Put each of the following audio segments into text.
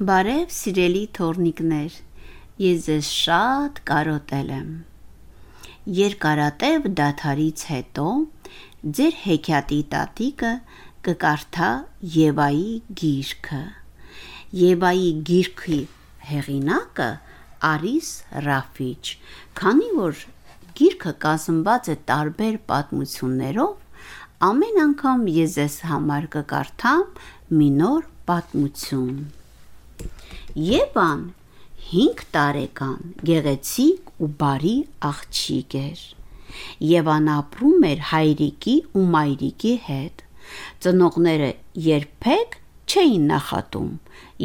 Բարև սիրելի թորնիկներ, ես ձեզ շատ կարոտել եմ։ Երկարատև դաթարից հետո ձեր հեքիաթի տատիկը կկարդա Եվայի գիրքը։ Եվայի գիրքի հեղինակը Արիս Ռաֆիչ, քանի որ գիրքը կազմված է տարբեր պատմություններով, ամեն անգամ ես ձեզ համար կկարդամ մի նոր պատմություն։ Եվան 5 տարեկան գեղեցիկ ու բարի աղջիկ էր։ Եվան ապրում էր հայրիկի ու մայրիկի հետ։ Ծնողները երբեք չէին նախատում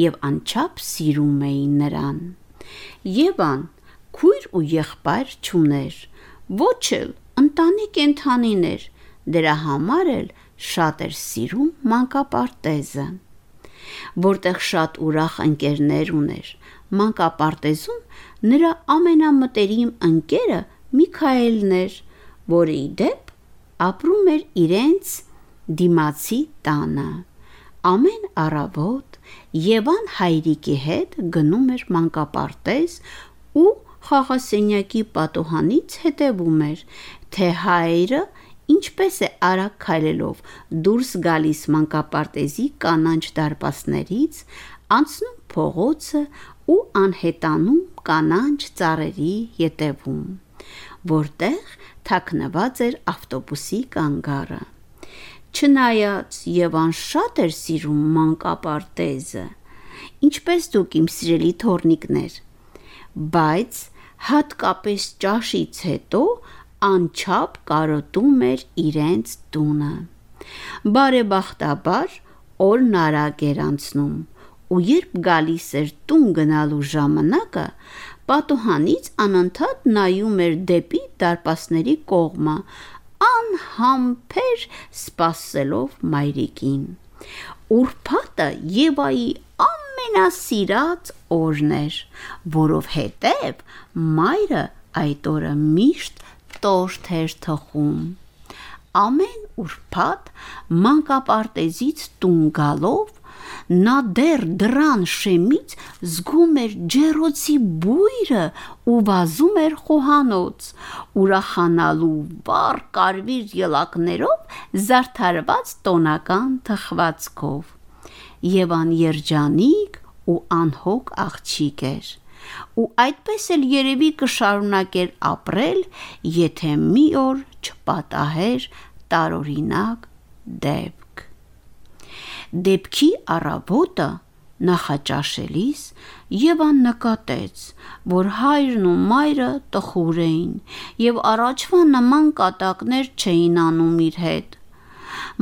եւ անչափ սիրում էին նրան։ Եվան քույր ու եղբայր չուներ, ոչ էլ ընտանի կենդանիներ, դրա համար էլ շատ էր սիրում մանկապարտեզը որտեղ շատ ուրախ ընկերներ ուներ։ Մանկապարտեզում նրա ամենամտերիմ ընկերը Միքայելն էր, որը ի դեպ ապրում էր իրենց դիմացի տանը։ Ամեն առավոտ Եվան հայրիկի հետ գնում էր մանկապարտեզ ու խաղասենյակի պատուհանից հետևում էր, թե հայրը ինչպես է արագ քայլելով դուրս գալիս մանկապարտեզի կանաչ դարպասներից, անցնում փողոցը ու անհետանում կանաչ ծառերի ետևում, որտեղ թաքնված էր ավտոբուսի կանգառը։ Չնայած Եվան շատ էր սիրում մանկապարտեզը, ինչպես դուք իմ սիրելի թորնիկներ, բայց հատկապես ճաշից հետո անչափ կարոտում էր իրենց տունը։ Բարեբախտաբար օրն արագ էր անցնում, ու երբ գալիս էր տուն գնալու ժամանակը, պատուհանից անընդհատ նայում էր դեպի դարպասների կողմը, անհամբեր սպասելով մայրիկին։ Ուրբաթը Եվայի ամենասիրած օրն էր, որովհետև մայրը այդ օրը միշտ տորթ էր թխում։ Ամեն ուրբաթ մանկապարտեզից տուն գալով նա դեռ դռան շեմից զգում էր ջեռոցի բույրը ու վազում էր խոհանոց՝ ուրախանալու վառ կարմիր ելակներով զարդարված տոնական թխվածքով։ Եվան երջանիկ ու անհոգ աղջիկ էր, ու այդպես էլ երևի կշարունակեր ապրել, եթե մի օր չպատահեր տարօրինակ դեպք։ Դեպքի առավոտը նախաճաշելիս Եվան նկատեց, որ հայրն ու մայրը տխուր էին եւ առաջվա նման կատակներ չէին անում իր հետ։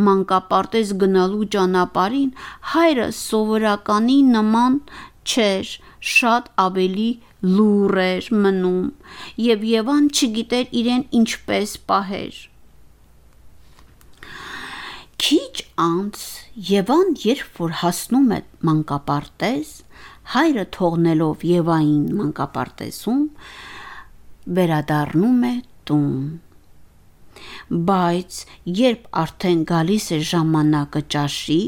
Մանկապարտեզ գնալու ճանապարհին հայրը սովորականի նման չէր, շատ ավելի լուռ էր մնում, եւ Եվան չգիտեր իրեն ինչպես պահեր։ Քիչ անց Եվան, երբ որ հասնում է մանկապարտեզ, հայրը թողնելով Եվային մանկապարտեզում, վերադառնում է տուն։ Բայց երբ արդեն գալիս է ժամանակը ճաշի,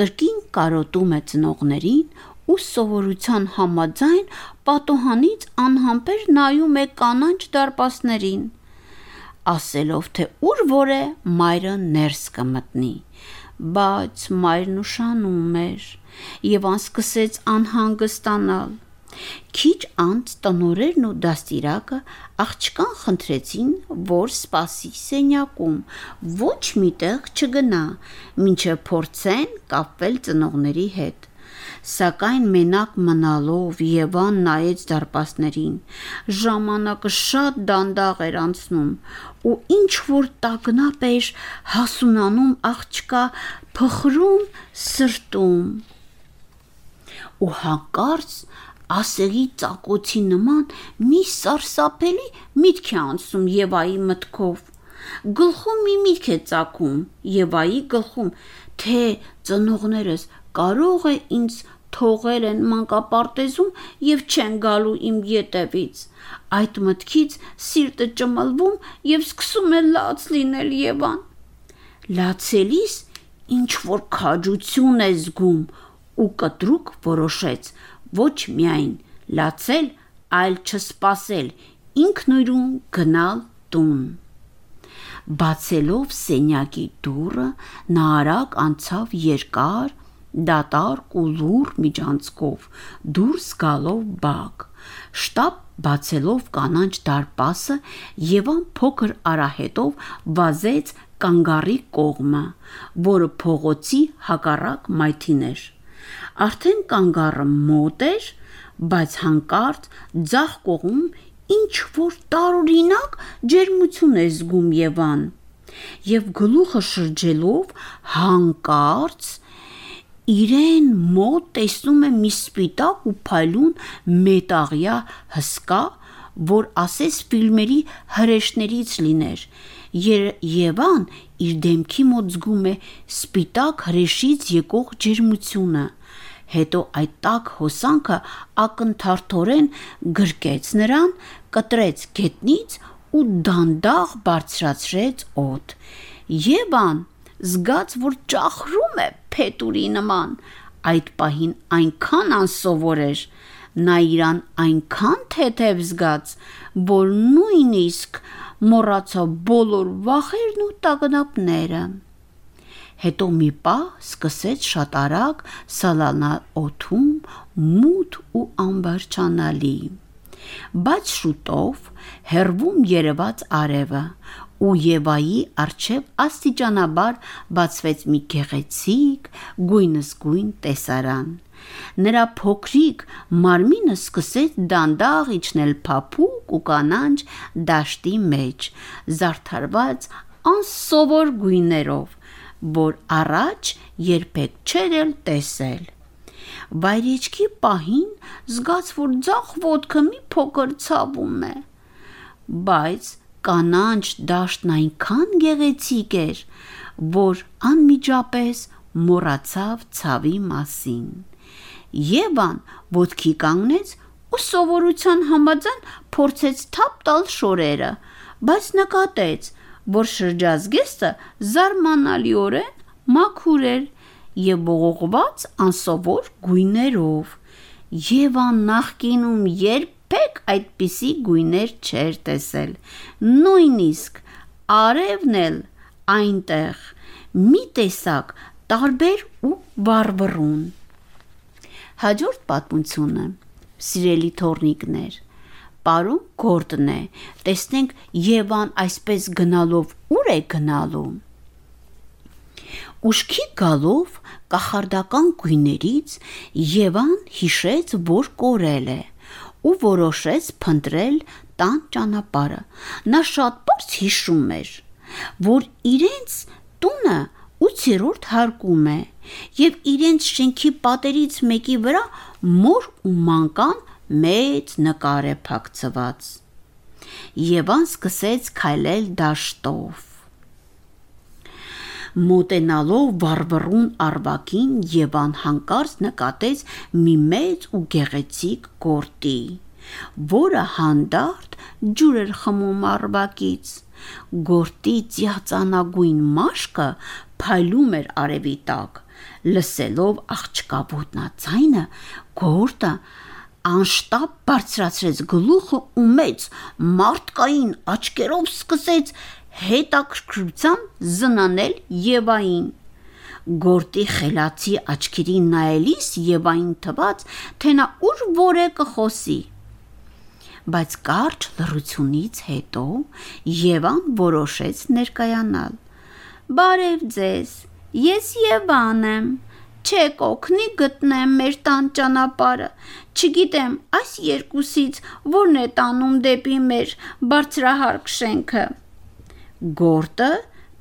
կրկին կարոտում է ծնողներին ու սովորության համաձայն պատուհանից անհամբեր նայում է կանաչ դարպասներին, ասելով, թե ուր որ է մայրը ներս կմտնի բայց մայրն ուշանում էր, Եվան սկսեց անհանգստանալ։ Քիչ անց տնորերն ու դաստիարակը աղջկան խնդրեցին, որ սպասի սենյակում, ոչ միտեղ չգնա, մինչև փորձեն կապվել ծնողների հետ սակայն մենակ մնալով Եվան նայեց դարպասներին։ Ժամանակը շատ դանդաղ էր անցնում, ու ինչ որ տագնապ էր հասունանում աղջկա փխրուն սրտում։ Ու հանկարծ ասեղի ծակոցի նման մի սարսափելի միտք է անցում Եվայի մտքով։ Գլխում մի միտք է ծակում Եվայի գլխում, թե ծնողներս կարող է ինձ թողել են մանկապարտեզում եւ չեն գալու իմ ետևից։ Այդ մտքից սիրտը ճմլվում եւ սկսում է լաց լինել Եվան։ Լացելիս ինչ որ քաջություն է զգում ու կտրուկ որոշեց ոչ միայն լացել, այլ չսպասել, ինքնուրույն գնալ տուն։ Բացելով սենյակի դուռը, նա արագ անցավ երկար, դատարկ ու լուր միջանցքով, դուրս գալով բակ։ Շտապ բացելով կանանչ դարպասը, Եվան փոքր արահետով վազեց կանգարի կողմը, որը փողոցի հակառակ մայթին էր։ Արդեն կանգառը մոտ էր, բայց հանկարծ ձախ կողմում ինչ որ տարօրինակ ջերմություն է զգում Եվան։ Եվ գլուխը շրջելով հանկարծ իրեն մոտ տեսնում է մի սպիտակ ու փայլուն մետաղյա հսկա, որ ասես ֆիլմերի հրեշներից լիներ։ Եվան իր դեմքի մոտ զգում է սպիտակ հրեշից եկող ջերմությունը հետո այդ տակ հոսանքը ակնթարթորեն գրկեց նրան, կտրեց գետնից ու դանդաղ բարձրացրեց օդ։ Եվան զգաց, որ ճախրում է փետուրի նման, այդ պահին այնքան անսովոր էր, նա իրան այնքան թեթև զգաց, որ նույնիսկ մոռացավ բոլոր վախերն ու տագնապները հետո մի պահ սկսեց շատ արագ սալանալ օթում մութ ու անբարջանալի բայց շուտով հերվում երևաց արևը ու Եվայի արջև աստիճանաբար բացվեց մի գեղեցիկ գույնզգույն տեսարան նրա փոքրիկ մարմինը սկսեց դանդաղ իջնել փափուկ ու կանանչ դաշտի մեջ զարդարված անսովոր գույներով որ առաջ երբեք չէր էլ տեսել։ Վայրեջքի պահին զգաց, որ ձախ ոտքը մի փոքր ցավում է, բայց կանանչ դաշտն այնքան գեղեցիկ էր, որ անմիջապես մոռացավ ցավի մասին։ Եվան ոտքի կանգնեց ու սովորության համաձայն փորձեց թափ տալ շորերը, բայց նկատեց, որ շրջազգեստը զարմանալիորեն մաքուր էր եւ ողողված անսովոր գույներով։ Եվան նախկինում երբեք այդպիսի գույներ չէր տեսել։ Նույնիսկ արևն էլ այնտեղ մի տեսակ տարբեր ու վառվռուն։ Հաջորդ պատմությունը. Սիրելի թորնիկներ Պարոն Գորդն է։ Տեսնենք Եվան այսպես գնալով ուր է գնալու։ Ուշքի գալով կախարդական գույներից Եվան հիշեց, որ կորել է ու որոշեց փնտրել տան ճանապարհը։ Նա շատ բարձ հիշում էր, որ իրենց տունը 8-րդ հարկում է եւ իրենց շենքի պատերից մեկի վրա մոր ու մանկան մեծ նկար է փակցված։ Եվան սկսեց քայլել դաշտով։ Մոտենալով վառվռուն արվակին Եվան հանկարծ նկատեց մի մեծ ու գեղեցիկ գորտի, որը հանդարտ ջուր էր խմում արվակից։ Գորտի ծիածանագույն մաշկը փայլում էր արևի տակ։ Լսելով աղջկա ոտնացայինը, գորտը անշտապ բարձրացրեց գլուխը ու մեծ մարդկային աչքերով սկսեց հետաքրքրությամբ զնանել Եվային։ Գորտի խելացի աչքերին նայելիս Եվային թված, թե նա ուր որ է կխոսի։ Բայց կարճ լռությունից հետո Եվան որոշեց ներկայանալ։ Բարև ձեզ։ Ես Եվան եմ չեք օգնի գտնեմ մեր տան ճանապարհը։ Չգիտեմ, այս երկուսից որն է տանում դեպի մեր բարձրահարկ շենքը։ Գորտը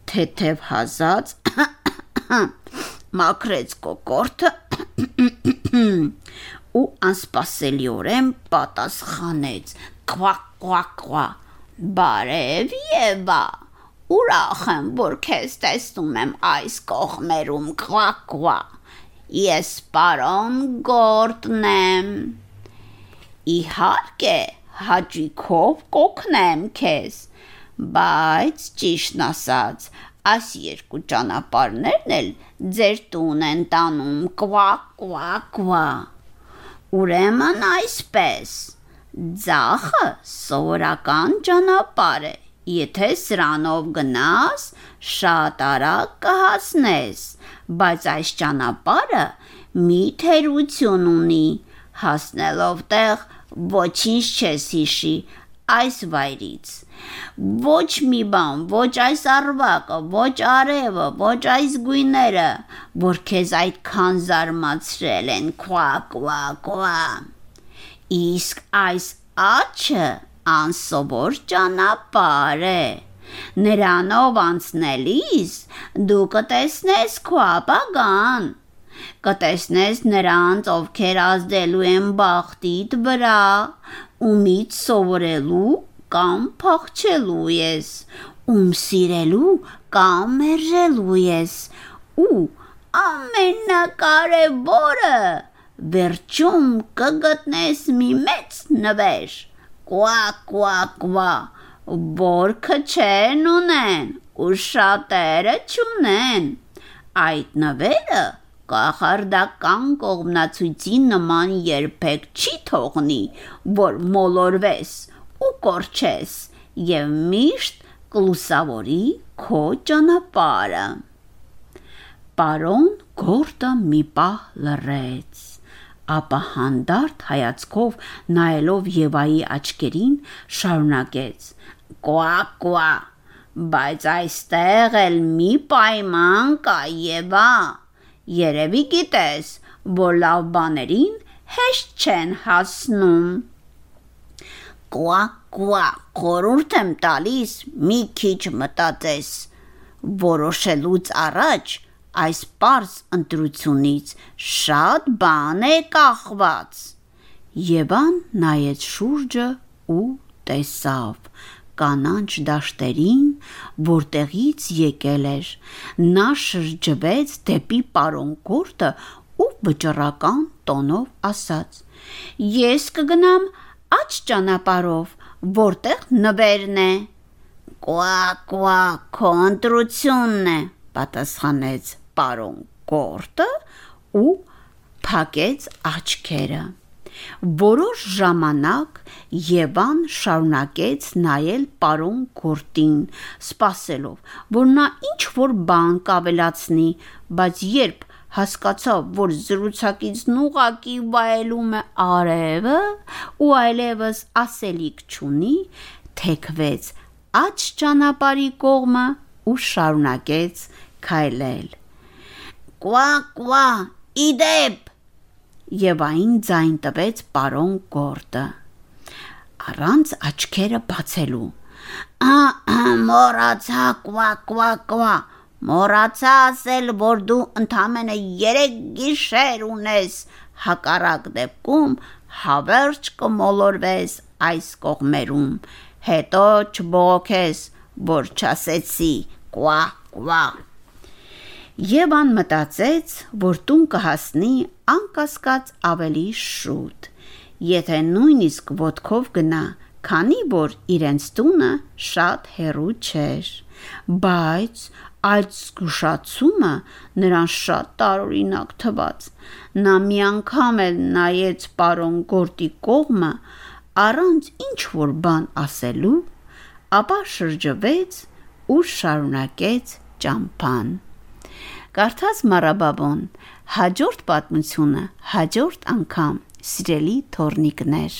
թեթև հազած մաքրեց կոկորտը ու անսպասելիորեն պատասխանեց. «Կվա, կվա, կվա»։ Բարև Եվա։ Ուրախ եմ, որ քեզ տեսնում եմ այս կողմերում, կվա, կվա։ Ես պարոն Գորտն եմ։ Իհարկե, հաճույքով կօգնեմ քեզ, բայց ճիշտն ասած, այս երկու ճանապարհներն էլ ձեր տուն են տանում կվա կվա կվա ուրեմն այսպես Ձախը սովորական ճանապարհ է Եթե սրանով գնաս, շատ արագ կհասնես, բայց այս ճանապարհը մի թերություն ունի, հասնելով տեղ ոչինչ չես հիշի այս վայրից։ Ոչ մի բան, ոչ այս արվակը, ոչ արևը, ոչ այս գույները, որ քեզ այդքան զարմացրել են, քվա, քվա, քվա։ Իսկ այս աչը անսովոր ճանապարհ է։ Նրանով անցնելիս դու կտեսնես քո ապագան։ Կտեսնես նրանց, ովքեր ազդելու են բախտիդ վրա, ումից սովորելու կամ փախչելու ես, ում սիրելու կամ մերժելու ես, ու ամենակարևորը վերջում կգտնես մի մեծ նվեր Կվա, կվա, կվա, որքը չեն ունեն ու շատերը չունեն։ Այդ նվերը կախարդական կողմնացույցի նման երբեք չի թողնի, որ մոլորվես ու կորչես եւ միշտ կլուսավորի քո ճանապարհը։ Պարոն Գորտը մի պահ լռեց ապա հանդարտ հայացքով նայելով Եվայի աչքերին շարունակեց. «Կուա, կուա, բայց այստեղ էլ մի պայման կա Եվա։ Երևի գիտես, որ լավ բաներին հեշտ չեն հասնում»։ «Կուա, կուա, խորհուրդ եմ տալիս, մի քիչ մտածես, որոշելուց առաջ այս པարզ ընտրությունից շատ բան է կախված։ Եվան նայեց շուրջը ու տեսավ կանանչ դաշտերին, որտեղից եկել էր։ Նա շրջվեց դեպի պարոն Կորտը ու վճռական տոնով ասաց. Ես կգնամ աճ ճանապարով, որտեղ նվերն է։ Կուա, կուա, քո ընտրությունն է, պատասխանեց պարոն Կորտը ու փակեց աչքերը։ Որոշ ժամանակ Եվան շարունակեց նայել պարոն Գորտին, սպասելով, որ նա ինչ որ բան կավելացնի, բայց երբ հասկացավ, որ զրուցակիցն ուղակի վայելում է արևը ու այլևս ասելիք չունի, թեքվեց աջ ճանապարհի կողմը ու շարունակեց քայլել։ Կվա, կվա, իդեպ եւ այն ձայն տվեց պարոն Գորտը։ Առանց աչքերը բացելու։ Ա մորացա կվա, կվա, կվա։ Մորացա ասել, որ դու ընդամենը 3 գիշեր ունես, հակառակ դեպքում հավերժ կմոլորվես այս կողմերում։ Հետո չբողոքես, որ չասեցի կվա, կվա։ Եվան մտածեց, որ տուն կհասնի անկասկած ավելի շուտ, եթե նույնիսկ ոտքով գնա, քանի որ իրենց տունը շատ հեռու չէր, բայց այդ զգուշացումը նրան շատ տարօրինակ թվաց։ Նա մի անգամ էլ նայեց պարոն Գորտի կողմը առանց ինչ որ բան ասելու, ապա շրջվեց ու շարունակեց ճամփան։ Կարդաց Մարաբաբոն հաջորդ պատմությունը հաջորդ անգամ սիրելի թորնիկներ